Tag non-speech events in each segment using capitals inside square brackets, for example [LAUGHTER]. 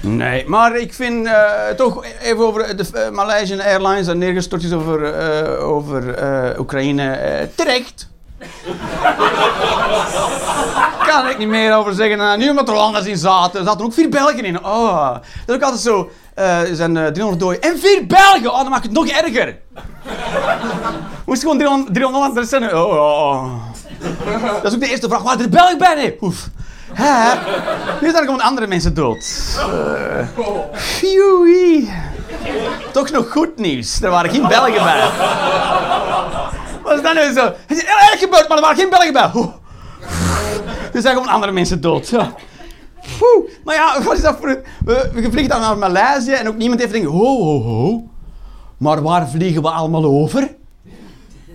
Nee, maar ik vind eh, toch even over de uh, Malaysian Airlines dat neergestort is over, eh, over eh, Oekraïne. eh, terecht. [LAUGHS] kan ik niet meer over zeggen. Nou, nu omdat er landers in zaten. Er zaten ook vier Belgen in. Oh, dat is ook altijd zo. eh, er zijn eh, 300 doden. En vier Belgen! Oh, dan maakt het nog erger. [LAUGHS] Moest gewoon 300, 300 landers zijn. Oh. Dat is ook de eerste vraag. Waar er Belg bij? Nee. Oef. Hè? Nu zijn gewoon andere mensen dood. Uh. Toch nog goed nieuws. Er waren geen Belgen bij. Wat is dat nu zo? Het is erg gebeurd, maar er waren geen Belgen bij. Oeh. Er zijn gewoon andere mensen dood. Maar ja, wat is dat voor. We, we vliegen dan naar Maleisië en ook niemand heeft denkt... Ho, ho, ho. Maar waar vliegen we allemaal over?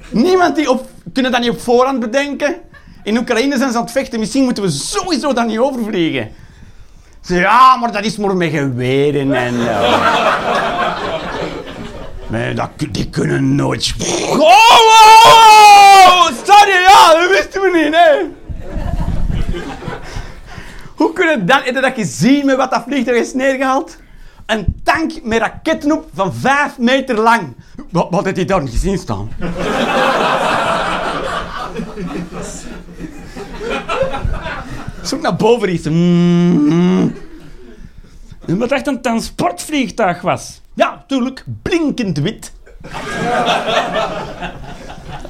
Niemand die op... Kunnen dat niet op voorhand bedenken? In Oekraïne zijn ze aan het vechten. Misschien moeten we sowieso daar niet overvliegen. Ze ja, maar dat is maar met geweren en... [LAUGHS] Nee, dat, die kunnen nooit... Oh, oh, sorry, ja, dat wisten we niet, hè. Hoe kunnen dat... Heb je dat gezien met wat dat vliegtuig is neergehaald? Een tank met raketten op van 5 meter lang. Wat, wat je daar niet gezien staan? Zoek naar boven iets. Mm. Wat echt een transportvliegtuig was. Ja, tuurlijk, blinkend wit. [LAUGHS]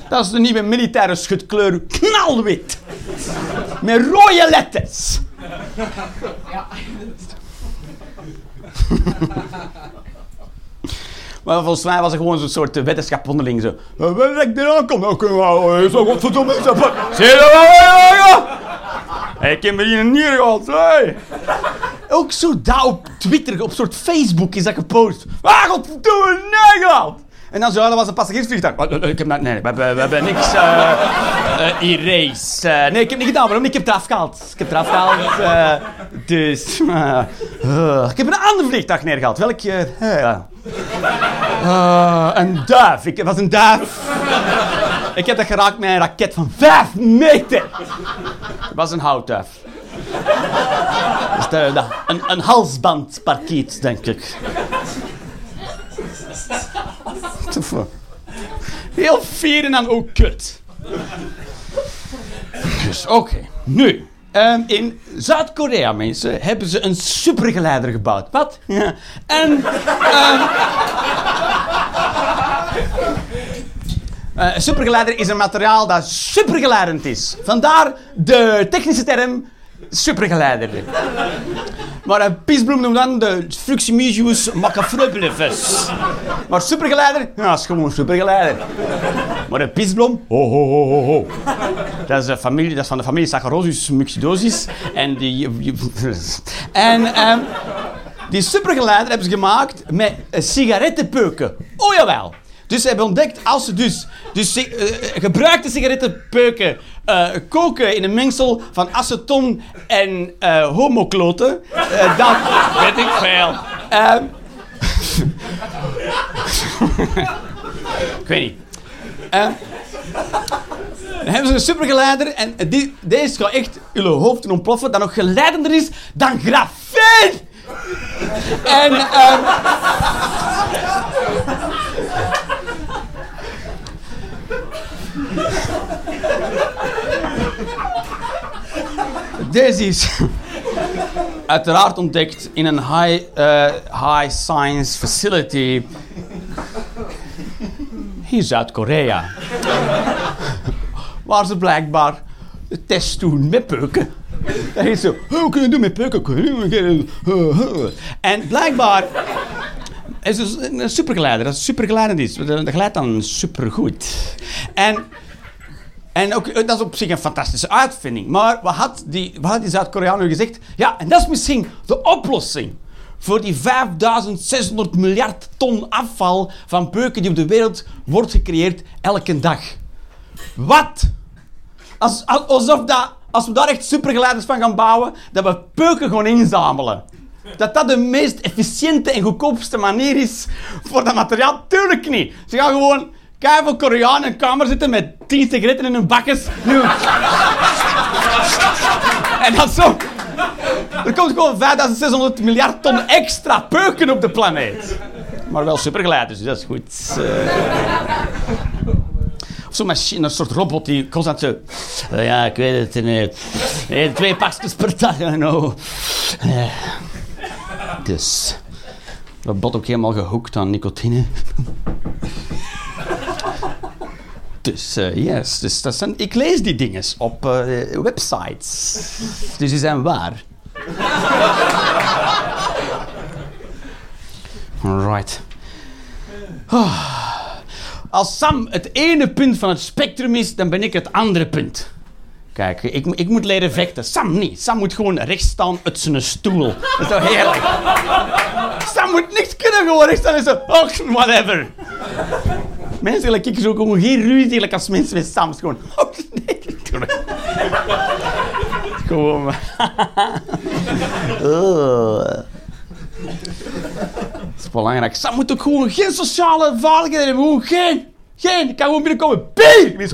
Dat is de nieuwe militaire schutkleur, knalwit. Met rode letters. Ja. [LAUGHS] Maar volgens mij was het gewoon zo'n soort wetenschap onderling. Zo. Wanneer ik eraan kom, dan kunnen we zo godverdomme iets op. Ja? Ik heb me hier gehad. Hey. Ook zo daar op Twitter, op soort Facebook is dat gepost. Ah, godverdomme, nee. En dan zo, dat was een passagiersvliegtuig. Ik heb dat, nee, we hebben, niks uh, uh, erase. Nee, ik heb niet gedaan. Waarom? Ik heb het eraf gehaald. Ik heb het eraf gehaald. Dus... ik heb een ander vliegtuig neergehaald. Welk... een duif. Ik was een duif. ik heb dat geraakt met een raket van 5 meter. Het was een houtduif. Dus een, een halsbandparkiet, denk ik. Heel fier en dan ook kut. Dus oké, nu. Um, in Zuid-Korea, mensen, hebben ze een supergeleider gebouwd. Wat? Ja. En. Uh, een supergeleider is een materiaal dat supergeleidend is. Vandaar de technische term supergeleider. Maar een pisbloem noemt dan de Fruximisius macafrubbelefus. Maar supergeleider? Ja, is gewoon supergeleider. Maar een pisbloem? Ho, ho, ho, ho, ho. Dat is, een familie, dat is van de familie Saccharosius muxidosis. En die... [LAUGHS] En um, die supergeleider hebben ze gemaakt met sigarettenpeuken. Oh jawel. Dus ze hebben ontdekt, als ze dus, dus uh, gebruikte sigarettenpeuken uh, koken in een mengsel van aceton en uh, homokloten, dan [LAUGHS] weet ik veel. Ehm, [LAUGHS] ik weet niet. Ehm, dan hebben ze een supergeleider en die, deze gaat echt jullie hoofd doen ontploffen, dat nog geleidender is dan grafeen. en... Um, Deze is uiteraard ontdekt in een high, uh, high science facility in Zuid-Korea. Waar ze blijkbaar de test doen met peuken. Dat heet zo, hoe kun je doen met peuken? En blijkbaar is dus een supergeleider, dat supergeleidend is. Dat glijdt dan supergoed. En en ook, dat is op zich een fantastische uitvinding. Maar wat had die, die Zuid-Koreaan nu gezegd? Ja, en dat is misschien de oplossing voor die 5600 miljard ton afval van peuken die op de wereld wordt gecreëerd elke dag. Wat? Als, alsof dat, als we daar echt supergeleiders van gaan bouwen, dat we peuken gewoon inzamelen. Dat dat de meest efficiënte en goedkoopste manier is voor dat materiaal? Tuurlijk niet. Ze gaan gewoon Kijk veel Koreanen in een kamer zitten met tien sigaretten in hun bakjes. En dat zo. Er komt gewoon 5600 miljard ton extra peuken op de planeet. Maar wel supergeleid, dus dat is goed. Uh... Of zo'n machine, een soort robot die constant zo... Uh, ja, ik weet het. Uh, twee pakjes per dag, know. dus... Dat bot ook helemaal gehoekt aan nicotine. Dus uh, yes, dus dat zijn, ik lees die dingen op uh, websites. Dus die zijn waar. Alright. Oh. Als Sam het ene punt van het spectrum is, dan ben ik het andere punt. Kijk, ik, ik moet leren vechten. Sam niet. Sam moet gewoon recht staan uit zijn stoel. Dat is toch heerlijk? Sam moet niks kunnen gewoon recht staan en zo, oh, whatever. Mensen like ik zo gewoon geen ruzie als mensen met Sam. Gewoon, oh nee, natuurlijk. gewoon. oh. Dat is belangrijk. Sam moet ook gewoon geen sociale vaardigheden hebben. Gewoon geen. Geen. Ik kan gewoon binnenkomen. Bier!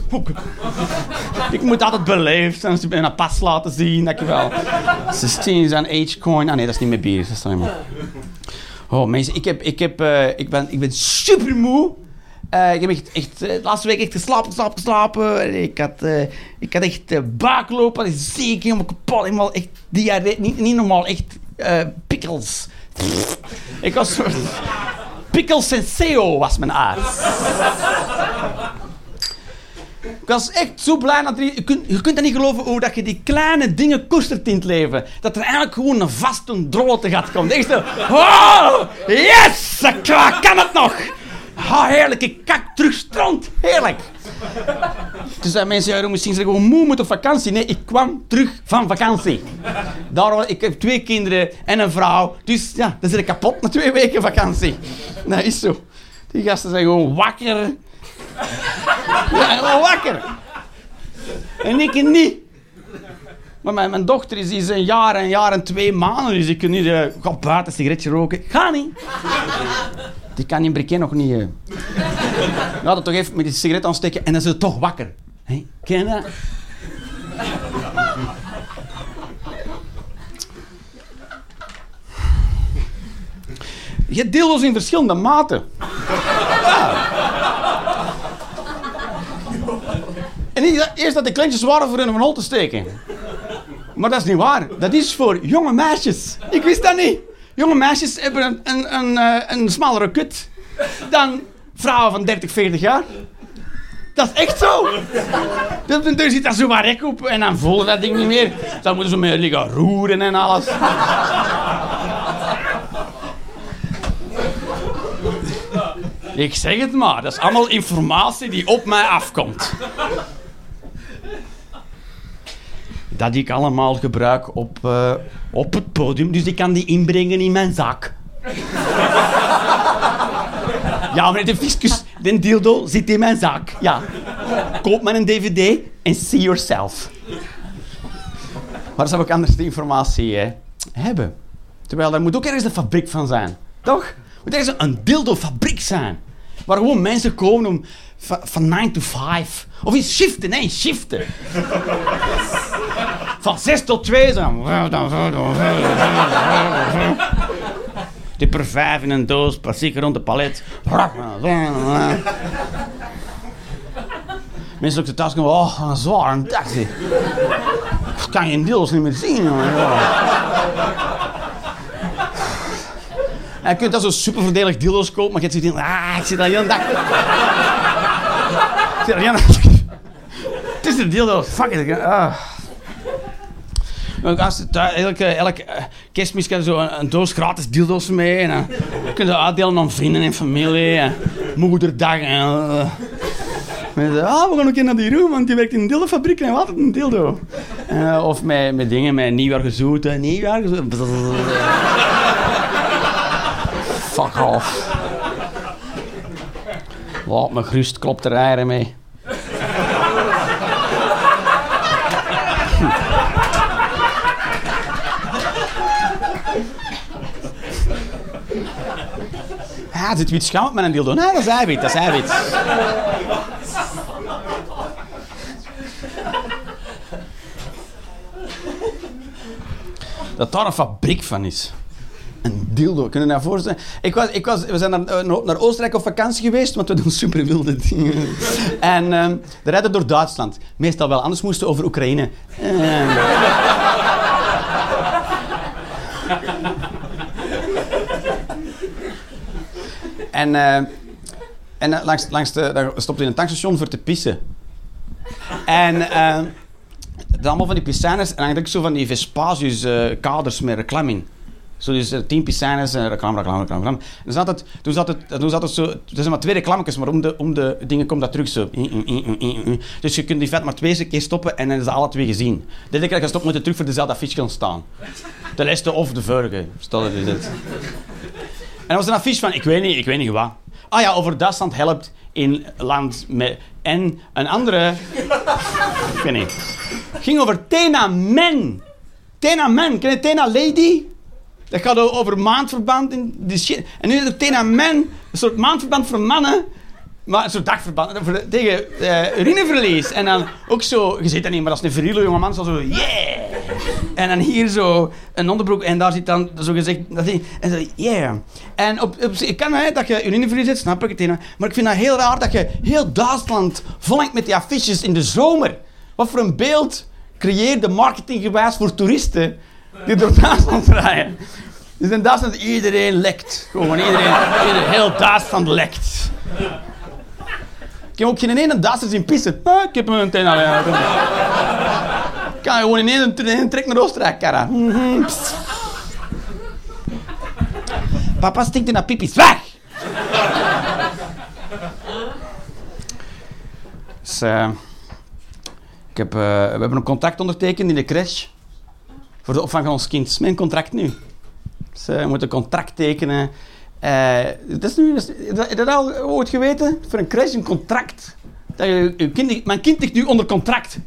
Ik moet altijd beleefd zijn. Ze een pas laten zien. Dankjewel. 16 is een age coin. Ah nee, dat is niet meer bier. Dat is. Oh mensen, ik, heb, ik, heb, uh, ik, ben, ik ben super moe. Uh, ik heb echt, echt uh, laatste week echt geslapen, geslapen, geslapen. Ik had, uh, ik had echt uh, buiklopen, ziek, helemaal kapot. Helemaal echt diarree. Niet, niet normaal, echt pickles. Ik was... Pickle Senseo was mijn arts. Ik was echt zo blij dat. Je kunt, je kunt dat niet geloven hoe dat je die kleine dingen koestert in het leven. Dat er eigenlijk gewoon een vaste drolte gaat komen. Echt zo... Oh, yes! Kan het nog! Ha, heerlijk, ik kak terug strand. Heerlijk. Dus zijn mensen, ja, misschien zijn gewoon moe met op vakantie. Nee, ik kwam terug van vakantie. Daarom, ik heb twee kinderen en een vrouw. Dus ja, dan zit ik kapot na twee weken vakantie. Dat is zo. Die gasten zijn gewoon wakker. Ja, gewoon wakker. En ik niet. Maar mijn, dochter is, is een jaar, een jaar en twee maanden. Dus ik kan niet uh, buiten een sigaretje roken. Ga niet. Die kan in Briquet nog niet... Uh... Ja, dat toch even met die sigaret aansteken en dan is ze toch wakker. Hey, ken je dat? Je hebt deelloos in verschillende maten. Ja. En eerst dat de kleintjes waren voor in een hol te steken. Maar dat is niet waar. Dat is voor jonge meisjes. Ik wist dat niet. Jonge meisjes hebben een, een, een, eh, een smallere kut dan vrouwen van 30, 40 jaar. Dat is echt zo. Er zit daar zo maar rek op en dan voelen dat ding niet meer. Dan moeten ze meer liggen roeren en alles. Ik zeg het maar, dat is allemaal informatie die op mij afkomt. Dat ik allemaal gebruik op, uh, op het podium, dus ik kan die inbrengen in mijn zak. ja, meneer de fiscus, de dildo zit in mijn zak. Ja. Koop maar een dvd en see yourself. Waar zou ik anders de informatie hè, hebben? Terwijl er moet ook ergens een fabriek van zijn. Toch? Moet ergens een dildo-fabriek zijn. Waar gewoon mensen komen om van 9 to 5. Of in shiften, nee, shiften. Van 6 tot 2 zo. Die per 5 in een doos, plastic rond de palet. Mensen ook de tas komen, oh, een zwaar dag. Kan je in deels niet meer zien. En je kunt dat zo super voordelig dildo's kopen, maar je hebt zoiets ah, ik zit al heel dag. ik zit. Het is een dildo, fuck it. Ah. Als, elke, elke uh, kerstmis je zo een, doos gratis dildo's mee. En dan kun je uitdelen aan vrienden en familie. En moederdag. En, uh, mensen, ah, we gaan ook naar die room, want die werkt in een dildofabriek en altijd een dildo. Uh, of met, met dingen, met nieuwjaar gezoeten, nieuwjaar. Fuck off. Laat me gerust, klopt er eieren mee. Ja, zit wit schaam met een dildo. Nee, dat is eiwit, dat is eiwit. dat daar een fabriek van is. Een dildo, kun je dat voorstellen? Ik was, ik was, we zijn naar, eh, naar Oostenrijk op vakantie geweest, want we doen super wilde dingen. [LAUGHS] en ehm we rijden door Duitsland. Meestal wel, anders moesten we over Oekraïne. Ehm. en eh, en eh, langs, langs de, daar stopte in een tankstation voor te pissen. En dan allemaal van die piscines en ik zo van die Vespasius eh, kaders met reclame in. Zo dus eh, tien piscines en reclame, reclame, reclame, reclame. En dan zat het, toen zat het, toen zat het zo, er zijn maar twee reclametjes, maar om de, om de dingen komt dat terug zo. Dus je kunt die vet maar twee keer stoppen en dan is het alle twee gezien. Dit keer gestopt moeten terug voor dezelfde affiche gaan staan. De laatste of de vorige, stel je dit. En er was een affiche van, ik weet niet, ik weet niet wat. Ah ja, over Duitsland helpt in land met... En een andere... ik weet niet. ging over Tena Men. Tena Men, ken je Tena Lady? Dat gaat over maandverband in die. En nu is er Tena Men, een soort maandverband voor mannen. Maar een soort dagverband de- tegen eh, urineverlies. En dan ook zo, je ziet dat niet, maar als een viriele jongeman zo, zo, yeah! En dan hier zo een onderbroek en daar zit dan zo gezegd, dat ding, en zo, yeah! En op, ik kan hè, dat je urineverlies hebt, snap ik het, een, maar ik vind dat heel raar dat je heel Duitsland volhangt met die affiches in de zomer. Wat voor een beeld creëerde marketinggewijs voor toeristen die door Duitsland rijden. Dus in Duitsland iedereen lekt. Gewoon iedereen, iedereen heel Duitsland lekt. Ik heb ook geen ene Duitser zien pissen. Ah, ik heb een ten al. Ik kan gewoon in één, trek naar Oostenrijk karren. Mhm. Papa stinkt naar pipi's. Weg! Dus, eh, ik heb, eh, we hebben een contract ondertekend in de crash. Voor de opvang van ons kind. Mijn contract nu. Dus, eh, moeten een contract tekenen. Eh, dat is nu, dat al ooit geweten? Voor een crash een contract. Dat je, kind, mijn kind ligt nu onder contract.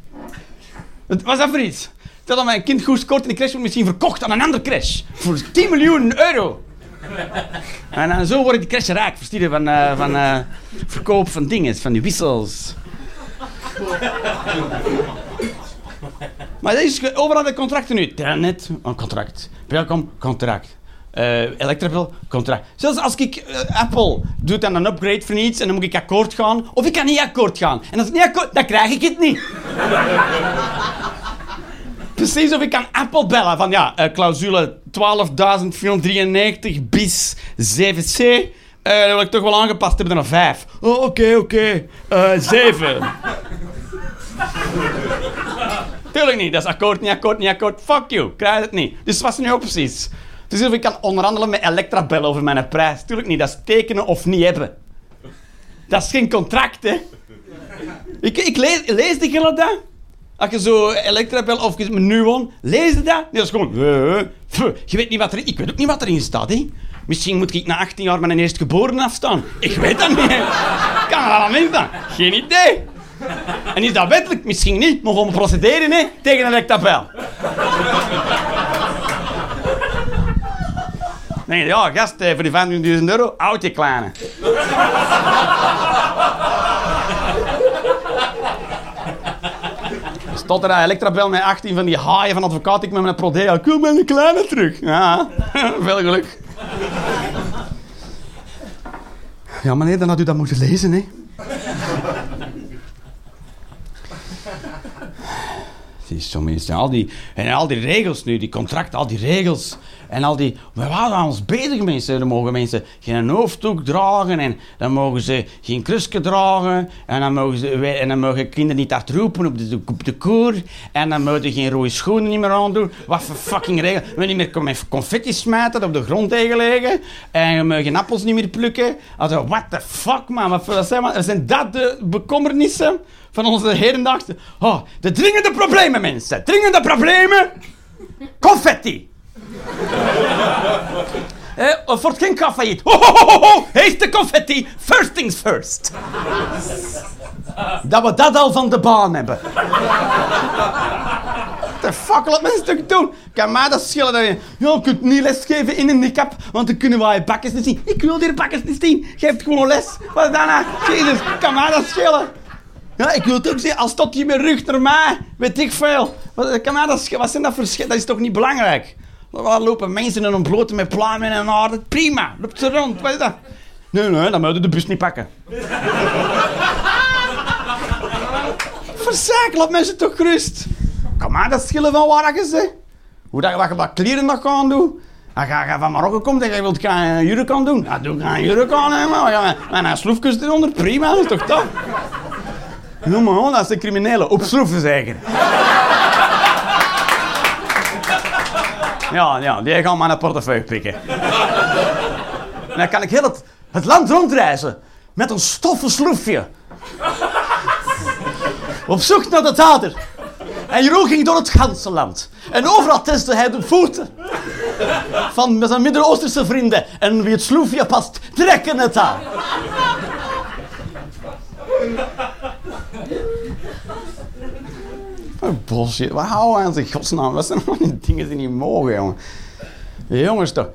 Wat was dat voor iets? Stel dat mijn kind goed scoort in de crash wordt misschien verkocht aan een andere crash. Voor 10 miljoen euro. En dan zo wordt die crash rijk. Versteed je? Van, eh, van verkoop van dingen, van die wissels. Maar dat is overal de contracten nu. Telnet, een contract. Welkom, contract. Electrabel, contract. Zelfs als ik eh, Apple doet dan een upgrade voor iets en dan moet ik akkoord gaan, of ik kan niet akkoord gaan. En als ik niet akkoord, dan krijg ik het niet. [LAUGHS] Precies of ik kan Apple bellen van ja, eh, clausule 12.493 bis 7c. eh dat wil ik toch wel aangepast hebben naar 5. Oh, oké, oké. Eh 7. Tuurlijk niet. Dat is akkoord, niet akkoord, niet akkoord. Fuck you. Krijg het niet. Dus wat is nu opties? Dus of ik kan onderhandelen met Elektra bellen over mijn prijs. Tuurlijk niet. Dat is tekenen of niet hebben. Dat is geen contract, hè. Ik, ik lees, lees de gillen dat? Als je zo Elektra belt of je Nuon, lees je dat? Nee, dat is gewoon... eh, pff, je weet niet wat er... Ik weet ook niet wat erin staat, hè. Misschien moet ik na 18 jaar mijn eerstgeboren afstaan. Ik weet dat niet. hè. Kan er aan denken? Geen idee. [LAUGHS] En is dat wettelijk? Misschien niet. Maar we procederen hè, tegen een rectabel. [LAUGHS] Nee, ja, gast, eh, voor die 25.000 euro, oud je kleine. [LAUGHS] Stond er een elektrabel met 18 van die haaien van advocaat. Ik met mijn prodea. Kom met een kleine terug. Ja, veel geluk. Ja, meneer, dan had u dat moeten lezen, hè. Zie, zo mensen, al die, en al die regels nu, die contracten, al die regels. En al die, we waren ons bezig mensen. Dan mogen mensen geen hoofddoek dragen en dan mogen ze geen krusje dragen. En dan mogen, ze, en dan mogen kinderen niet hard roepen op de, op de koer. En dan mogen ze geen rode schoenen niet meer aandoen. Wat voor fucking regels. We niet meer confetti smijten op de grond tegen liggen. En je mag geen appels niet meer plukken. Also, what the fuck man, wat zijn, maar- zijn dat de bekommernissen? Van onze hedendaagse... Oh, de dringende problemen, mensen. Dringende problemen. Confetti. [LAUGHS] Eh, of wordt geen failliet. Ho, ho. Heeft de confetti. First things first. Dat we dat al van de baan hebben. de fuck, laat me een stuk doen. Kan mij dat schillen dat je... Je kunt niet lesgeven in een handicap, want dan kunnen wij je bakjes niet zien. Ik wil die bakjes niet zien. Geef gewoon les. Wat dat nou? Jezus, kan mij dat schillen? Ja, ik wil het ook zeggen, als tot je rug naar mij, weet ik veel. Wat, kan dat, wat zijn dat voor sch- Dat is toch niet belangrijk? Er lopen mensen in een met pluimen en aarde. Prima, loopt ze rond. Wat is dat? Nee, nee, dan moet je de bus niet pakken. [LAUGHS] Verzaak, laat mensen toch gerust. Kom maar, dat schillen van waar je ze. Hoe dat je wat, kleren nog gaan doen. Als je, van Marokko komt en je wilt gaan jurk kan doen. Ja, doe gaan een jurk aan, hè, maar. Sloefjes eronder, prima, dat is toch top. Noem maar gewoon, is de criminelen. Op schroeven zeggen. Ja, ja, die gaan maar een portefeuille pikken. En dan kan ik heel het, het land rondreizen met een stoffen sloefje. Op zoek naar de dader. En Jeroen ging door het ganse land. En overal testte hij de voeten. Van zijn Midden-Oosterse vrienden. En wie het sloefje past, trekken het aan. Oh, bullshit. Waar houden aan zich godsnaam? Wat zijn allemaal die dingen die niet mogen, jongen? Jongens toch.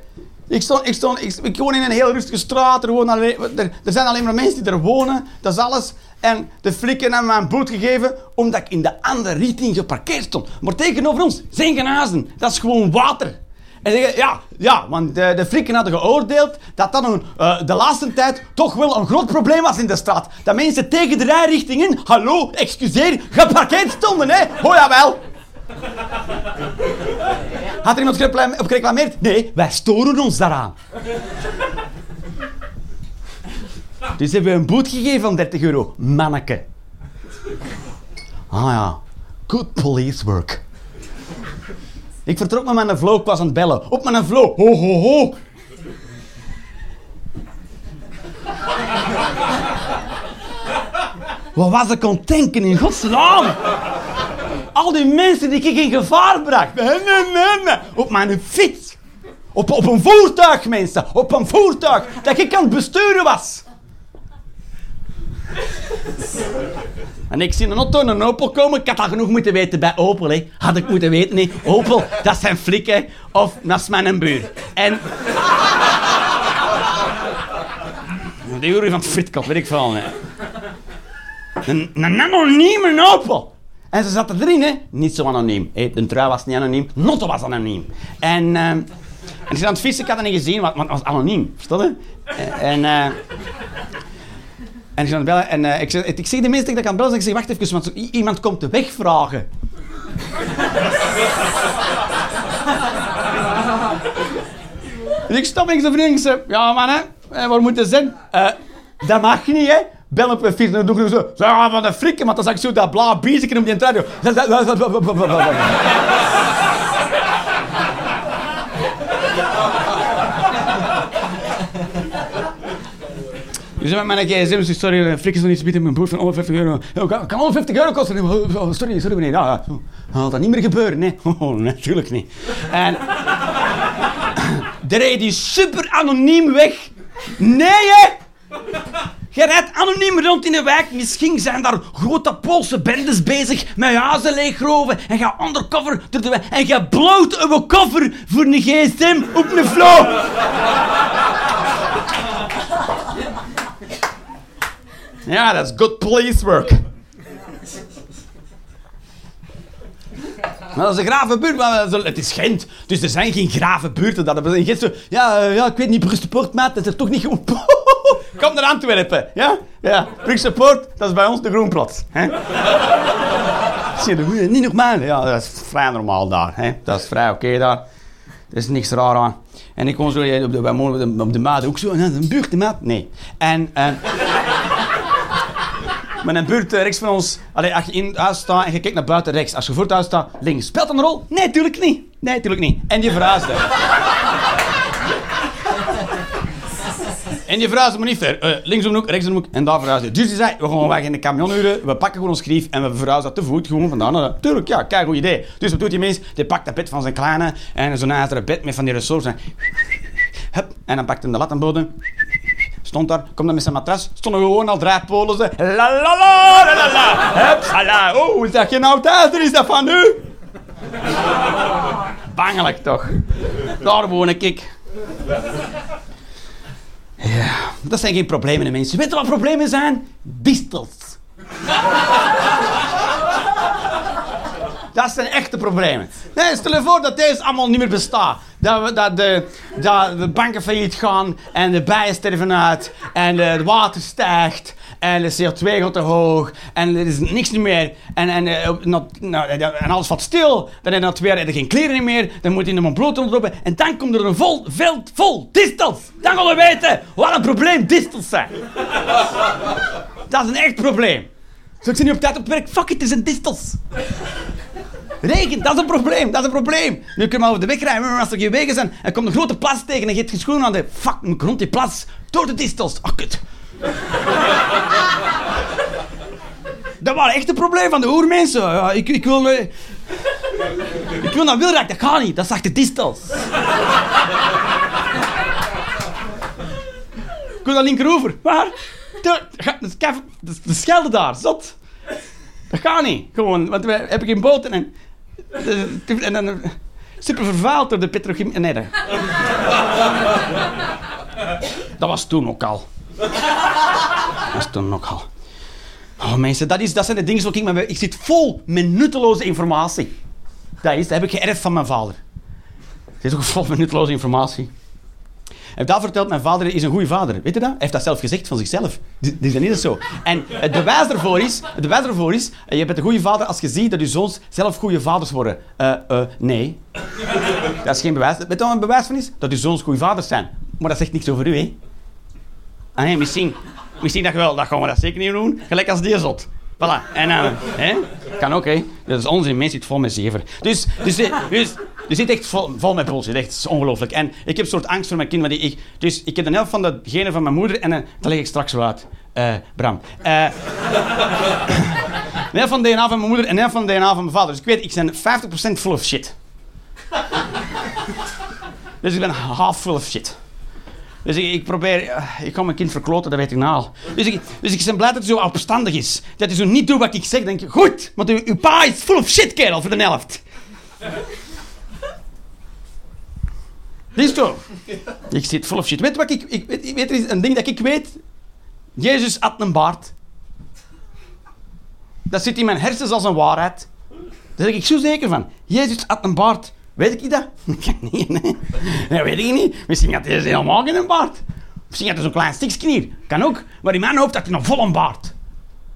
Ik, stond, ik, stond, ik, ik woon in een heel rustige straat. Er, wonen alleen, er, er, zijn alleen maar mensen die er wonen. Dat is alles. En de flikken hebben me een boet gegeven omdat ik in de andere richting geparkeerd stond. Maar tegenover ons zijn genazen. Dat is gewoon water. En zeggen, ja, ja, want de, de hadden geoordeeld dat dat een, uh, de laatste tijd toch wel een groot probleem was in de straat. Dat mensen tegen de rijrichtingen, hallo, excuseer, geparkeerd stonden, hè? Oh jawel. Had er iemand op gereclameerd? Nee, wij storen ons daaraan. Dus hebben we een boet gegeven van 30 euro. Manneke. Ah ja, good police work. Ik vertrok met mijn vloog, ik was aan het bellen. Op mijn vloog. Ho, ho, ho. Wat was ik aan denken in godsnaam? Al die mensen die ik in gevaar bracht. Op mijn fiets. Op, op een voertuig, mensen. Op een voertuig. Dat ik aan het besturen was. En ik zie een auto en een Opel komen. Ik had al genoeg moeten weten bij Opel. Hè. Had ik moeten weten. Hè. Opel, dat zijn flikken. Of dat is mijn buur. En... De jury van fritkop, weet ik veel. Een, een anonieme Opel. En ze zaten erin, hè. Niet zo anoniem. Hè. De trui was niet anoniem. Notto was anoniem. En... Uh, en zat aan het vissen, ik had het niet gezien, want het was anoniem. Verstond je? En... Uh, en ik ga bellen en uh, ik, zeg, ik zeg de mensen dat ik kan bellen. En ik zeg, wacht even, want iemand komt de weg vragen. [LAUGHS] dus ik stop zo. Ik zeg, ja man, hè, eh, waar moet je zijn? Uh, dat mag niet, hè. Bel op een fiets en dan doe ik zo. Ah, van de frikken, want dan zag ik zo dat blauw bezig op die radio. Dus met mijn gsm, sorry, flikkers nog niet bieden mijn boer van 150 euro. kan, kan 150 euro kosten? Oh, sorry, sorry meneer. Ja, ja. dat niet meer gebeuren, [LAUGHS] nee. Oh, natuurlijk niet. En... [COUGHS] de reed die super anoniem weg. Nee, hè! Je rijdt anoniem rond in de wijk. Misschien zijn daar grote Poolse bendes bezig met huizen leegroven. En ga undercover door de wijk. En je bloot een koffer voor een gsm op een flow. Ja, dat is good police work. Maar dat is een grave buurt, maar het is Gent. Dus er zijn geen grave buurten. Dat ja, eh, ja, ik weet niet, Brugse Poort, maat, dat is toch niet goed. [LAUGHS] Kom naar Antwerpen, ja? Ja, Brugse Poort, dat is bij ons de Groenplaats. Hè? niet normaal. Ja, dat is vrij normaal daar. Hè? Dat is vrij oké daar. Er is niks raar aan. En ik kon zo op de, op de maat ook zo, een buurt, de. Nee. En... en met een buurt rechts van ons. Allee, als je in huis staat en je kijkt naar buiten rechts. Als je voor staat, links. Speelt dat een rol? Nee, tuurlijk niet. Nee, tuurlijk niet. En je verhuisde. en je verhuisde maar niet ver. Uh, links om de hoek, rechts om de en daar verhuisde. Dus die zei, we gaan weg in de camion huren, we pakken gewoon ons grief en we verhuizen dat te voet. Gewoon vandaan naar Tuurlijk, ja, kijk, goed idee. Dus wat doet die mens? Die pakt dat bed van zijn kleine en zo'n ijzeren bed met van die ressources. Hup, en dan pakt hij de lat aan Stond daar, kom dan met zijn matras. Stonden gewoon al draadpolen. Ze. La la la la la la. Hup, Oh, is dat geen oud? Is dat van u? Bangelijk toch. Daar woon ik. Ja, dat zijn geen problemen, mensen. Weet je wat problemen zijn? Bistels. Dat zijn echte problemen. Nee, stel je voor dat deze allemaal niet meer bestaat. Dat, we- dat, de, dat de banken failliet gaan en de bijen sterven uit en eh, het water stijgt en de CO2 gaat te hoog en er is niks meer en, en, nou, en alles valt stil. Dan heb je twee jaar je geen kleren meer, dan moet je in een bloot rondlopen en dan komt er een vol, veld vol distels. Dan gaan we weten wat een probleem distels zijn. Dat is een echt probleem. Zo, ik niet op tijd op het werk. Fuck it, het is een distels. Regen, dat is een probleem, dat is een probleem. Nu kun je maar over de weg rijden, maar als er geen wegen zijn en komt een grote plas tegen en je hebt geen schoenen aan de... Fuck, moet ik rond die plas, door de distels. Oh, kut. [LAUGHS] dat waren echt een probleem van de oermensen. Ja, ik, ik wil... ik wil naar wielrijk, dat gaat niet, dat zag de distels. [LAUGHS] ik wil naar linkeroever. Waar? De, de Schelde daar, zot. Dat gaat niet. Gewoon, want we hebben geen boten en... de- En dan... Super vervuild door de petrochemie... Nee, dat... dat was toen ook al. Dat was toen ook al. Oh mensen, dat, is, dat zijn de dingen zoals ik... Ik zit vol met nutteloze informatie. Dat is, heb ik geërfd van mijn vader. Het is ook vol met nutteloze informatie. Heeft dat verteld, mijn vader is een goede vader. Weet je dat? Hij heeft dat zelf gezegd van zichzelf. Dit dit is niet zo. En het bewijs ervoor is, het bewijs ervoor is, eh, je bent een goede vader als je ziet dat je zoons zelf goede vaders worden. Eh, eh, nee. [LAUGHS] Dat is geen bewijs. Weet je wat een bewijs van is? Dat je zoons goede vaders zijn. Maar dat zegt niks over u, hè? Ah misschien, misschien dat je wel, dat gaan we dat zeker niet doen. Gelijk als die zot. Voilà. En dan, hè? Kan ook? Dat is onzin. Mensen zit vol met zever. Dus, dus, eh, dus, je zit echt vol, met bullshit. Echt, dat is ongelooflijk. En ik heb een soort angst voor mijn kind. Want ik, dus ik heb de helft van de genen van mijn moeder en eh, dat leg ik straks wel uit. Eh, Bram. Eh [LAUGHS] de helft van DNA van mijn moeder en de helft van DNA van mijn vader. Dus ik weet, ik ben 50% full of shit. [LAUGHS] dus ik ben half full of shit. Dus ik, probeer... Ik kan mijn kind verkloten, dat weet ik nou al. Dus ik, dus ik ben blij dat hij zo opstandig is. Dat hij zo niet doet wat ik zeg. Denk ik, goed, want uw, uw pa is full of shit, kerel, voor de helft. Is zo. Ik zit full of shit. Weet wat ik... ik weet, weet er is een ding dat ik weet? Jezus had een baard. Dat zit in mijn hersens als een waarheid. Daar ben ik zo zeker van. Jezus had een baard. Weet ik dat? [LAUGHS] nee, nee. Dat weet ik niet. Misschien had hij helemaal geen baard. Misschien had hij zo'n klein stikje hier. Kan ook. Maar in mijn hoofd had hij nog vol een baard.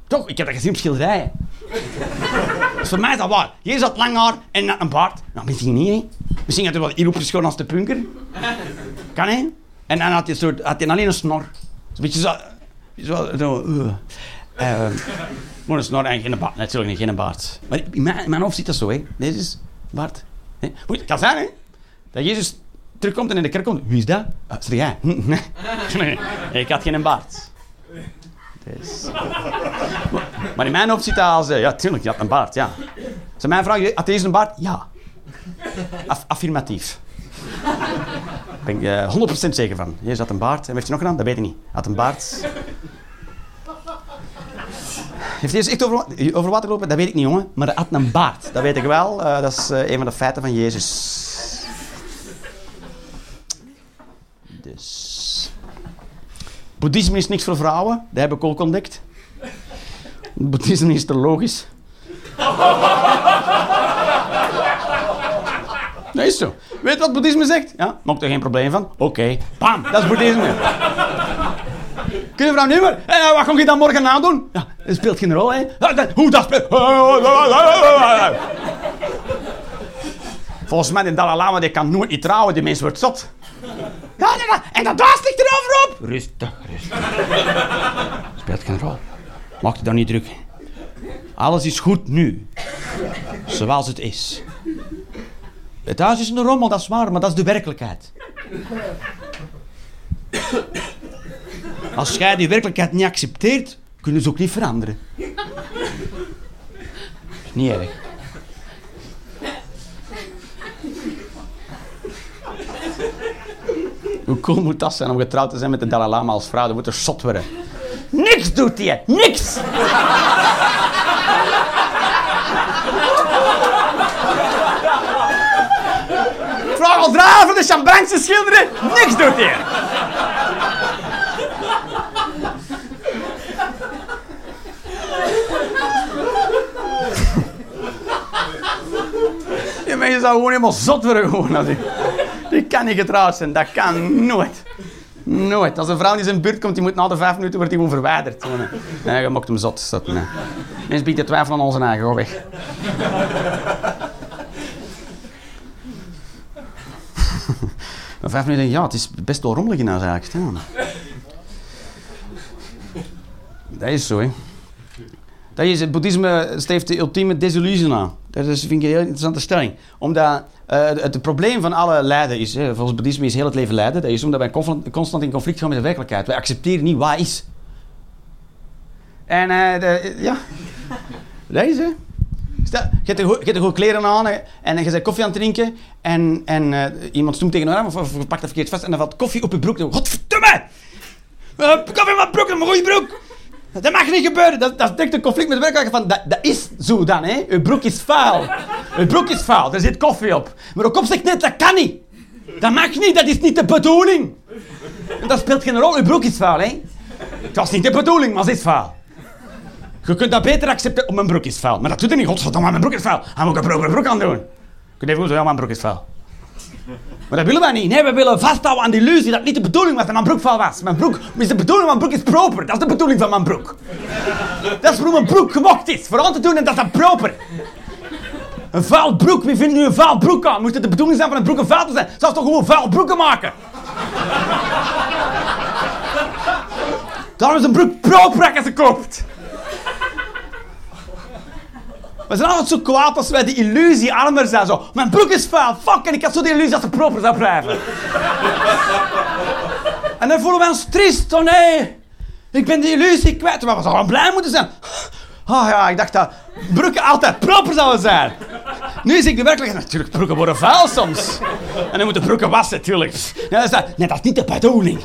Toch? Ik heb dat gezien op schilderijen. [LAUGHS] Dus voor mij is dat waar. Jezus had lang haar en had een baard. Nou, misschien niet, hè. Misschien had hij wel hierop geschoren als de punker. Kan, hè? En dan had hij, soort, had hij alleen een snor. Een beetje zo... zo, zo uh. Eh, maar een snor en geen baard. Natuurlijk niet, geen baard. Maar in mijn, in mijn hoofd zit dat zo, hè. Deze is baard. Nee. Goed, het kan zijn, hè. Dat Jezus terugkomt en in de kerk komt. Wie is dat? Ah, is jij? [LAUGHS] Nee. Ik had geen baard. Maar, in mijn hoofd zit dat als... ja, tuurlijk, je had een baard, ja. Als mij vragen, had deze een baard? Ja. Aff- affirmatief. Daar ben ik eh 100% zeker van. Jezus had een baard. En heeft hij nog gedaan? Dat weet ik niet. Had een baard. Heeft Jezus echt over, over water gelopen? Dat weet ik niet, jongen. Maar hij had een baard. Dat weet ik wel. Eh, dat is eh, een van de feiten van Jezus. Dus... Boeddhisme is niks voor vrouwen. Dat heb ik ook ontdekt. Boeddhisme is te logisch. Dat is zo. Weet wat boeddhisme zegt? Ja, maak er geen probleem van. Oké, bam, dat is boeddhisme. Kun je vrouw nu maar? En wat ga je dan morgen nadoen? Ja, dat speelt geen rol, hè? Hoe dat speelt? Volgens mij, de Dalai Lama die kan nooit niet trouwen, die mens wordt zot. En dat daas ligt erover op. Rustig, rustig. [LAUGHS] Speelt geen rol. Maak je dan niet druk. Alles is goed nu. Zoals het is. Het huis is een rommel, dat is waar, maar dat is de werkelijkheid. Als jij die werkelijkheid niet accepteert, kunnen ze ook niet veranderen. niet erg. Hoe cool moet dat zijn om getrouwd te zijn met de Dalai Lama als vrouw? Dat moet er zot worden. Niks doet hij, niks! Vraag al van de champagne schilderen, niks doet hij. Mensen zou gewoon helemaal zot worden gewoon. Als die kan niet getrouwd zijn. Dat kan nooit. Nooit. Als een vrouw in zijn buurt komt, die moet na de vijf minuten wordt die gewoon verwijderd. Nee. je mocht hem zot. Dat, nee. Mensen biedt de twijfel aan onze eigen. Ga weg. [LAUGHS] Vijf minuten, ja, het is best wel rommelig in huis. Hè. Dat is zo, hè. Dat is, het boeddhisme streeft de ultieme desillusie aan. Dat is, vind ik een heel interessante stelling. Omdat uh, het, het, probleem van alle lijden is, hè, volgens het boeddhisme is heel het leven lijden. Dat is omdat wij constant in conflict gaan met de werkelijkheid. Wij accepteren niet wat is. En uh, de, ja, [LAUGHS] dat is hè. Je hebt er goed kleren aan en je bent koffie aan het drinken en, en uh, iemand stoemt tegen een arm of, of pakt het verkeerd vast en dan valt koffie op je broek. Godverdomme! Koffie op mijn broek, een goede broek! Dat mag niet gebeuren. Dat, dat is direct een conflict met de werkelijkheid. Van, dat, dat is zo dan, hè. Uw broek is vuil. Uw broek is vuil. Er zit koffie op. Maar ook op zegt net, dat kan niet. Dat mag niet. Dat is niet de bedoeling. En dat speelt geen rol. Uw broek is vuil, hè. Het was niet de bedoeling, maar het is vuil. Je kunt dat beter accepteren. Oh, mijn broek is vuil. Maar dat doet er niet. Godverdomme, mijn broek is vuil. Hij moet een broek, aan doen. Je kunt even goed zeggen, mijn broek is vuil. Maar dat willen wij niet. Nee, we willen vasthouden aan de illusie dat niet de bedoeling was dat mijn broek vuil was. Mijn broek is de bedoeling, mijn broek is proper. Dat is de bedoeling van mijn broek. Dat is hoe mijn broek gemokt is. Voor te doen en dat is proper. Een vuil broek, wie vindt nu een vuil broek aan? Moest het de bedoeling zijn van een broek een vuil te zijn? Zou toch gewoon vuil broeken maken? Daarom is een broek proper als ze koopt. We zijn altijd zo kwaad als wij de illusie armer zijn. Zo, mijn broek is vuil, fuck, en ik had zo de illusie dat ze proper zou blijven. en dan voelen we ons triest. Oh nee, ik ben de illusie kwijt. Maar we zouden blij moeten zijn. Oh ja, ik dacht dat broeken altijd proper zouden zijn. Nu zie ik de werkelijkheid. Natuurlijk, broeken worden vuil soms. En dan moeten broeken wassen, natuurlijk. Ja, dat is dat. Nee, dat is niet de bedoeling.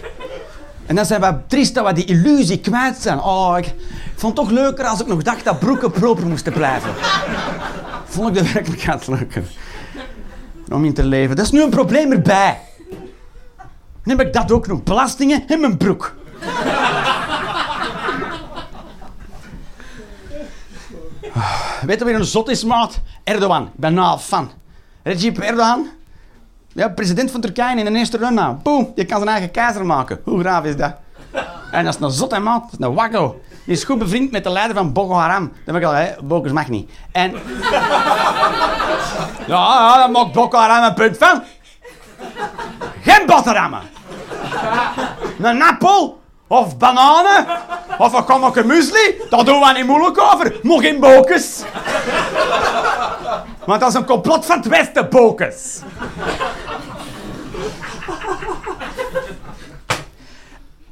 En dan zijn we triest dat we die illusie kwijt zijn. Oh, ik vond het toch leuker als ik nog dacht dat broeken proper moesten blijven. Vond ik de werkelijkheid leuker. Om in te leven. Dat is nu een probleem erbij. Heb ik dat ook nog. Belastingen in mijn broek. Weet je wie een zot is, maat? Erdogan. Ik ben nou fan. Recep Erdogan ja, president van Turkije in de eerste run nou. Boom, je kan zijn eigen keizer maken. Hoe graaf is dat? En dat is een zot en maat, dat is een wakko. Die is goed bevriend met de leider van Boko Haram. Dat heb ik al, hè. Bokers mag niet. En... [LAUGHS] Ja, dat maakt Boko Haram een punt van. Geen boterhammen. Een appel. Of bananen. Of een kommetje muesli. Daar doen we niet moeilijk over. Nog geen bokers. Want dat is een complot van het Westen, bokers.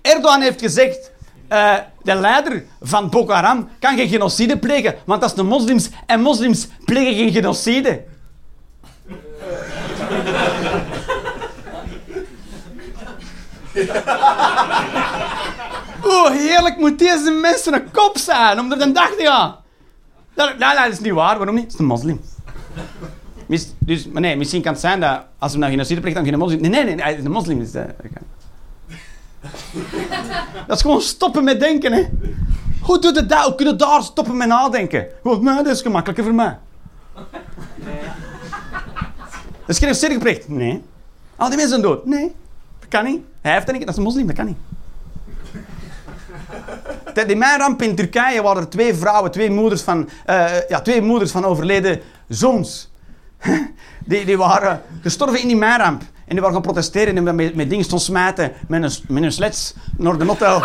Erdogan heeft gezegd, uh, de leider van Boko Haram kan geen genocide plegen, want dat is de moslims en moslims plegen geen genocide. [LAUGHS] Hoe heerlijk moet deze mensen een kop zijn om er een dag te gaan. Dat, dat, dat is niet waar. Waarom niet? Het is een moslim. Mis, dus, maar nee, misschien kan het zijn dat als we naar genocide plegen, dan geen moslim... Nee, nee, nee, hij is een moslim. Dus, uh, [LAUGHS] dat is gewoon stoppen met denken, hè. Hoe doet het dat? Hoe kun je daar stoppen met nadenken? Nee, dat is gemakkelijker voor mij. Is geen sterk Nee. Al die mensen zijn dood? Nee. Dat kan niet. Hij heeft dat niet. Dat is een moslim, dat kan niet. In mijn ramp in Turkije waren er twee vrouwen, twee moeders van, uh, ja, twee moeders van overleden zoons. [LAUGHS] Die, die waren gestorven in die mijnramp. En die waren gaan protesteren en met, met dingen stond smijten met een, met een sleds naar de hotel. [LAUGHS]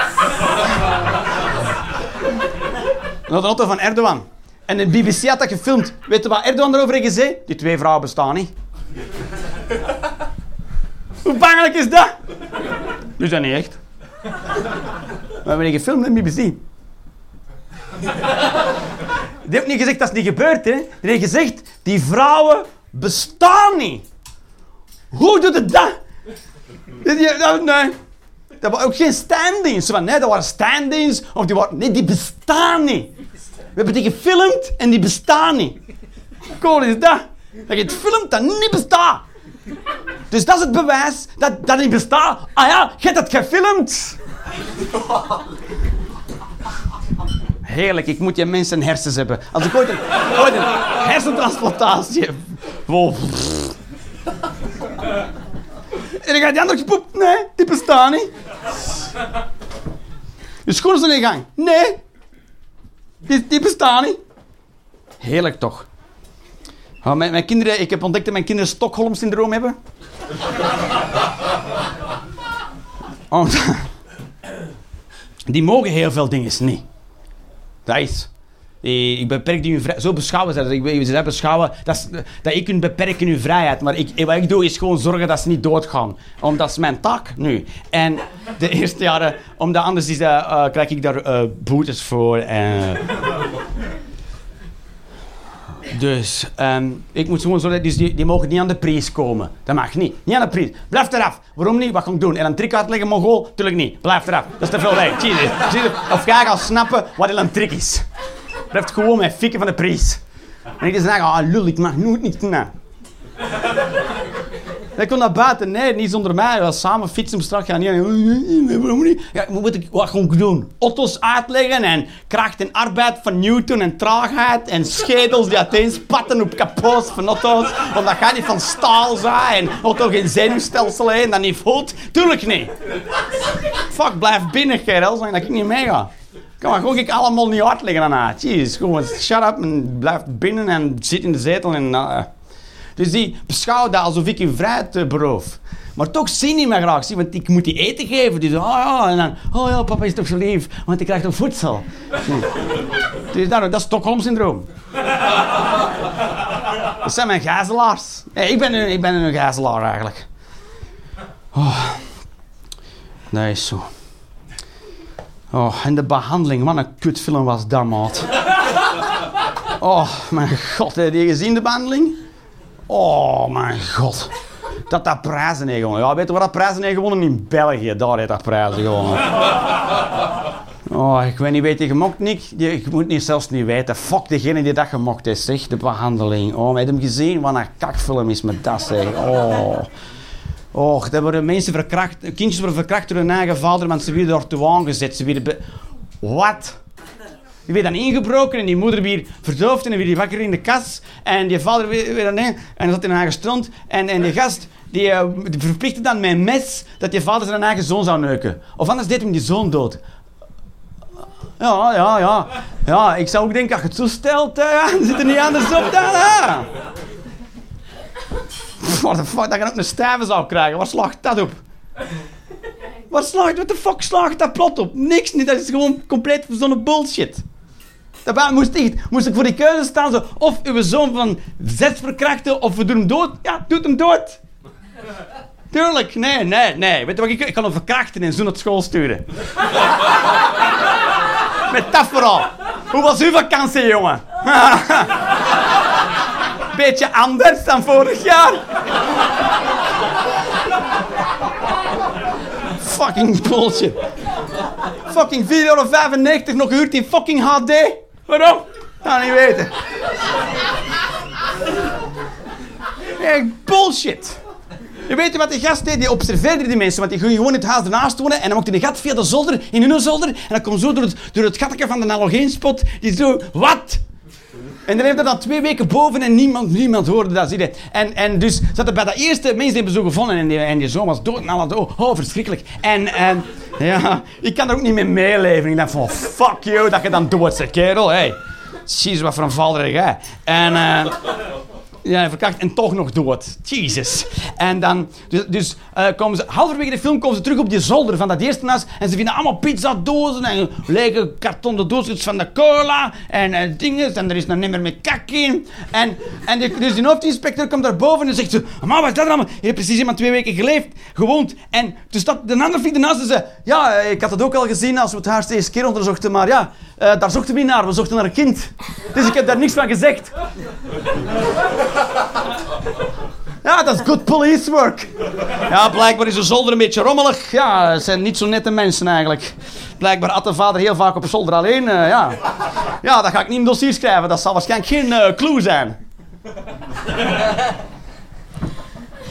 naar de auto van Erdogan. En de BBC had dat gefilmd. Weet je wat Erdogan erover heeft gezegd? Die twee vrouwen bestaan niet. [LAUGHS] Hoe bangelijk is dat? Dus dat niet echt. We hebben niet gefilmd in de BBC. Die heeft niet gezegd dat is niet gebeurd, hè? Die heeft gezegd, die vrouwen bestaan niet. Hoe doet het dat? Nee. Dat waren ook geen stand-ins. Nee, dat waren stand-ins. Of die waren... Nee, die bestaan niet. We hebben die gefilmd en die bestaan niet. Cool is dat? Dat je het filmt dat niet bestaat. Dus dat is het bewijs dat dat niet bestaat. Ah ja, je hebt het gefilmd. Heerlijk, ik moet je mensen hersens hebben. Als ik ooit een, hersentransplantatie heb. En dan gaat die andere poep. Nee, die bestaan niet. De schoenen zijn in gang. Nee, die, die niet. Heerlijk toch. Oh, mijn, mijn kinderen, ik heb ontdekt dat mijn kinderen Stockholm-syndroom hebben. Omdat- die mogen heel veel dingen niet. Dat is. Die- Ik beperk hun vrij- Zo beschouwen ze dat. Ik, ze beschouwen dat, is- dat ik hun beperk in hun vrijheid. Maar ik, wat ik doe is gewoon zorgen dat ze niet doodgaan. Omdat dat is mijn taak nu. En de [LAUGHS] eerste jaren, omdat anders is, eh, krijg ik daar eh, boetes voor. En, dus ehm, ik moet zorgen, dus die, die mogen niet aan de prijs komen. Dat mag niet. Niet aan de prijs. Blijf eraf. Waarom niet? Wat ga ik doen? En een trick uitleggen, Mongool? Tuurlijk niet. Blijf eraf. Dat is te veel werk. Of ga je gaan snappen wat een trick is. Blijf gewoon met fikken van de prijs. En ik zeggen, ah lul, ik mag nooit niet doen. Hij kon naar buiten. Nee, niet zonder mij. We samen fietsen op straat gaan. Ja, waarom niet? Ja, moet ik wat gewoon doen? Auto's uitleggen en kracht en arbeid van Newton en traagheid en schedels die uiteenspatten op kapots van auto's. Omdat gaat niet van staal zijn en auto geen zenuwstelsel heeft en dat niet voelt. Tuurlijk niet. Fuck, blijf binnen, kerel, zodat ik niet meega. Kan maar gewoon ik allemaal niet uitleggen haar. Jeez, gewoon shut up en blijf binnen en zit in de zetel en... eh. Dus die beschouwt dat alsof ik in vrijheid beroof. Maar toch zie niet meer graag, zie, want ik moet die eten geven. Dus, oh ja, en dan, oh ja, papa is toch zo lief, want ik krijg toch voedsel. [LAUGHS] Dus daarom, dat is Stockholm-syndroom. Dat zijn mijn gijzelaars. Nee, ik ben een, ik ben een gijzelaar eigenlijk. Oh. Dat is zo. Oh, en de behandeling, wat een kutfilm was dat, maat. Oh, mijn god, heb je gezien de behandeling? Oh, mijn god. Dat dat prijzen heeft gewonnen. Ja, weet je waar dat prijzen heeft gewonnen? In België, daar heeft dat prijzen gewonnen. Oh, ik weet niet, weet je gemokt, Nick? Je, moet niet zelfs niet weten. Fuck degene die dat gemokt heeft, zeg. De behandeling. Oh, heb hem gezien? Wat een kakfilm is met dat, zeg. Oh. Och, daar worden mensen verkracht, kindjes worden verkracht door hun eigen vader, want ze werden daartoe aangezet. Ze werden Wat? Die werd dan ingebroken en die moeder weer verdoofd en dan die wakker in de kas. En die vader weer, dan, en dan zat in een eigen strand. En, en die gast, die, eh, die verplichtte dan met een mes dat die vader zijn eigen zoon zou neuken. Of anders deed hem die zoon dood. Ja, ja, ja. Ja, ik zou ook denken, als je het zo stelt, [LAUGHS] dan zit er niet anders op dan. Ja. What the fuck, dat je ook een stijve zou krijgen. Waar slaagt dat op? Waar slaagt, what the fuck slaagt dat plot op? Niks niet, dat is gewoon compleet verzonnen bullshit. Daarbij moest ik, moest ik voor die keuze staan, zo, of uw zoon van zes verkrachten, of we doen hem dood. Ja, doet hem dood. [LAUGHS] Tuurlijk, nee, nee, nee. Weet je wat ik, ik kan hem verkrachten en zo naar school sturen. [LAUGHS] Met dat vooral. Hoe was uw vakantie, jongen? [LAUGHS] Beetje anders dan vorig jaar. Fucking bullshit. Fucking 4,95 euro nog gehuurd in fucking HD. Waarom? Nou, niet weten. Echt bullshit. Je weet wat die gast deed? Die observeerde die mensen, want die ging gewoon in het huis ernaast wonen en dan mocht hij de gat via de zolder, in hun zolder, en dan komt zo door het, door het gatje van de halogeenspot, die zo, wat? En dan heeft hij dan twee weken boven en niemand, niemand hoorde dat. Zie. En, en dus zat er bij dat eerste, mensen zo gevonden en die, en zoon was dood en alle dood. Oh, verschrikkelijk. En, en ja, ik kan er ook niet mee meeleven. Ik dacht van, fuck you, dat je dan dood zegt, kerel. Hey. Jezus, wat voor een valder jij. En... eh ja, verkracht en toch nog dood. Jesus. En dan, dus, dus eh, komen ze, halverwege de film komen ze terug op die zolder van dat eerste huis en ze vinden allemaal pizzadozen en lege kartonnen doosjes van de cola en eh, dingen en er is nog niet meer met kak in. En, en die, dus die hoofdinspecteur komt daar boven en zegt zo, maar wat is dat allemaal? Je hebt precies iemand twee weken geleefd, gewoond. En dus dat, de andere vriend ernaast en ja, eh, ik had het ook al gezien als we het de eerste keer onderzochten, maar ja, daar zochten we niet naar, we zochten naar een kind. Dus ik heb daar niks van gezegd. Ja, dat is good police work. Ja, blijkbaar is de zolder een beetje rommelig. Ja, het zijn niet zo nette mensen eigenlijk. Blijkbaar at de vader heel vaak op de zolder alleen. eh, ja. ja, dat ga ik niet in dossier schrijven. Dat zal waarschijnlijk geen eh, clue zijn.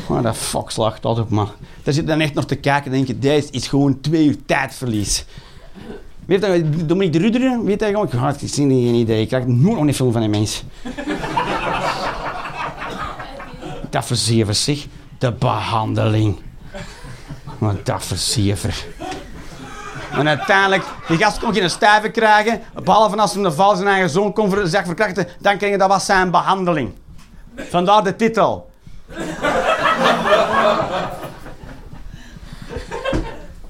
Maar dat fuck slacht dat op, man. Daar zit dan echt nog te kijken en denk je, deze is gewoon twee uur tijdverlies. Weet je, Dominique de Ruderen, weet je gewoon, ik had geen idee. Ik krijg nooit nog een film van die mens. Dat verzeven zich. De behandeling. Wat dat versiever. En uiteindelijk, die gast kon geen stijve krijgen. Behalve als hij de val zijn eigen zoon kon zich verkrachten, dan kreeg dat was zijn behandeling. Vandaar de titel.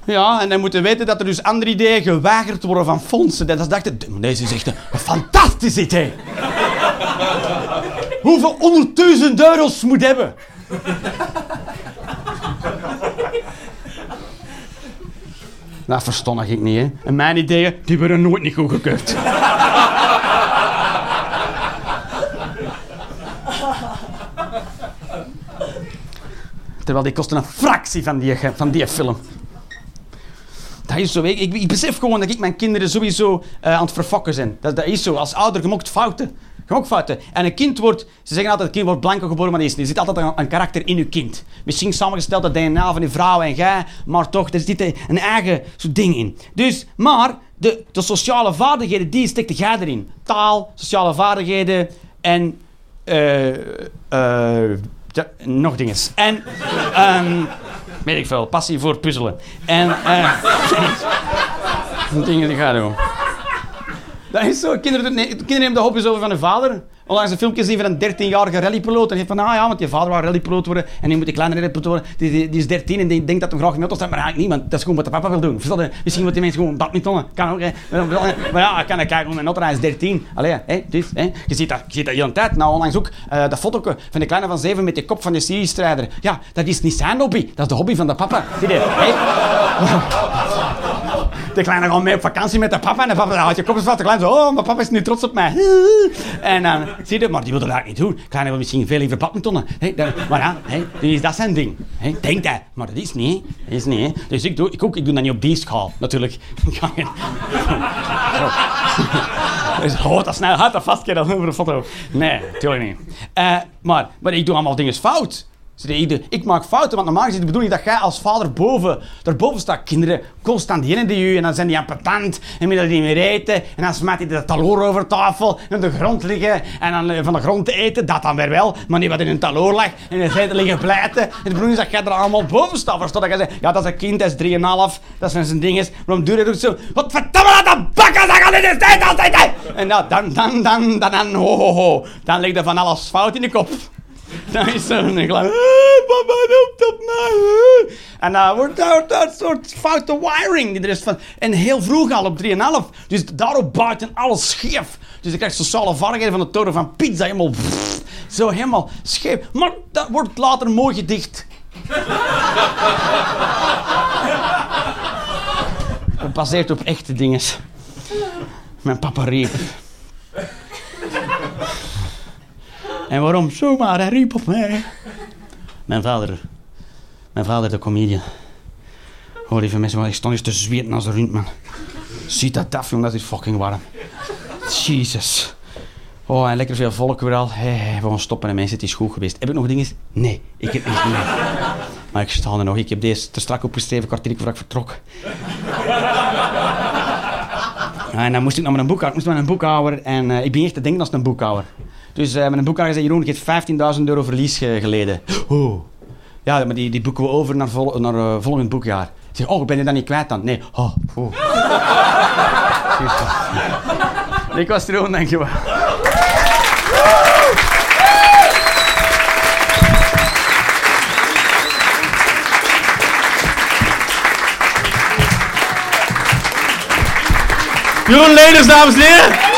Ja, en dan moeten weten dat er dus andere ideeën geweigerd worden van fondsen. Dat dachten, deze is echt een fantastisch idee. Hoeveel honderdduizend euro's moet hebben? Dat verstond ik niet, hè. En mijn ideeën, die werden nooit niet goedgekeurd. Terwijl die kostte een fractie van die, van die film. Dat is zo. Ik, ik, besef gewoon dat ik mijn kinderen sowieso uh, aan het verfokken zijn. Dat, dat is zo. Als ouder, je mocht fouten. Je mag fouten. En een kind wordt, ze zeggen altijd, een kind wordt blanco geboren, maar is Er zit altijd een, een, karakter in je kind. Misschien samengesteld dat DNA van die vrouw en jij, maar toch, er zit een eigen soort ding in. Dus, maar, de, de sociale vaardigheden, die steekt jij erin. Taal, sociale vaardigheden en, eh, ja, nog dingen. En, um, weet ik veel, passie voor puzzelen. En, uh, [LAUGHS] dingen die gaan. Dat is zo. Kinderen, kinderen nemen de hobby's over van hun vader. Onlangs een filmpje zien van een 13-jarige rallypiloot. En heeft van, ah ja, want je vader wou rallypiloot worden. En nu moet die kleine rallypiloot worden. Die, die, is 13 en die denkt dat hij graag in auto staat. Maar eigenlijk niet, want dat is gewoon wat de papa wil doen. Misschien moet die mensen gewoon badmintonnen. Kan ook. Maar ja, ik kan kijken om een auto. Hij is 13. Allee, hè, dus, hè. Je ziet dat, je ziet dat hele tijd. Nou, onlangs ook uh, dat foto van de kleine van 7 met de kop van de Syrië-strijder. Ja, dat is niet zijn hobby. Dat is de hobby van de papa. Zie je, hè? De kleine gaat mee op vakantie met de papa. En de papa houdt je kop eens vast. De kleine zo, oh, mijn papa is nu trots op mij. [LAUGHS] En dan, uh, zie je, maar die wil dat niet doen. De kleine wil misschien veel liever badmintonnen. Hey, maar ja, hey, is dat zijn ding. Hey, denkt hij. Maar dat is niet. Dat is niet. Dus ik doe, ik, ook, ik doe dat niet op die schaal, natuurlijk. [LAUGHS] [LAUGHS] dus hoort dat snel, houdt dat vast, dat over de foto. Nee, natuurlijk niet. Uh, maar, maar ik doe allemaal dingen fout. Ik maak fouten, want normaal is de bedoeling dat jij als vader boven, daarboven staat. Kinderen constant die die je en dan zijn die patent en willen die niet meer eten. En dan smijt hij de taloor over tafel en de grond liggen en dan eh, van de grond eten. Dat dan weer wel, maar niet wat in een taloor lag en in zijde liggen pleiten. En de bedoeling is dat jij er allemaal boven staat. Dat jij zegt, ja dat is een kind, dat is 3,5, dat zijn zijn dinges. Waarom doe je dat zo? Wat verdomme de bakken zeggen in de tijd altijd! En dan, dan, dan, dan, dan, dan, ho, ho, ho. Dan ligt er van alles fout in de kop. Dan is er een klein... Papa, roept op mij. En dan wordt daar dat soort foute wiring die er is van... En heel vroeg al op 3,5. Dus daarop buiten alles scheef. Dus je krijgt sociale vaardigheden van de toren van pizza helemaal... zo helemaal scheef. Maar dat wordt later mooi gedicht. [LAUGHS] Gebaseerd op echte dingen. Mijn papa riep... En waarom? Zomaar, hij riep op mij. Mijn vader. Mijn vader, de comedian. Oh, lieve mensen, ik stond eens te zweten als een rund, man. Ziet dat af, jongen, dat is fucking warm. Jesus. Oh, en lekker veel volk weer al. Hey, we gaan stoppen en mensen, het is goed geweest. Heb ik nog dingen? Nee, ik heb niet meer. Maar ik sta er nog. Ik heb deze te strak opgeschreven, kwartier voordat ik vertrok. en dan moest ik naar mijn boekhouder. Ik moest mijn boekhouder en uh, ik ben echt te denken als een boekhouder. Dus uh, met een boekhouder zei Jeroen, je hebt 15.000 euro verlies geleden. Oh. Ja, maar die, die boeken we over naar, naar uh, volgend boekjaar. Ik zeg, oh, ben je dat niet kwijt dan? Nee. Oh. oh. [LAUGHS] ik was Jeroen, dankjewel. Jeroen Leners, dames en heren.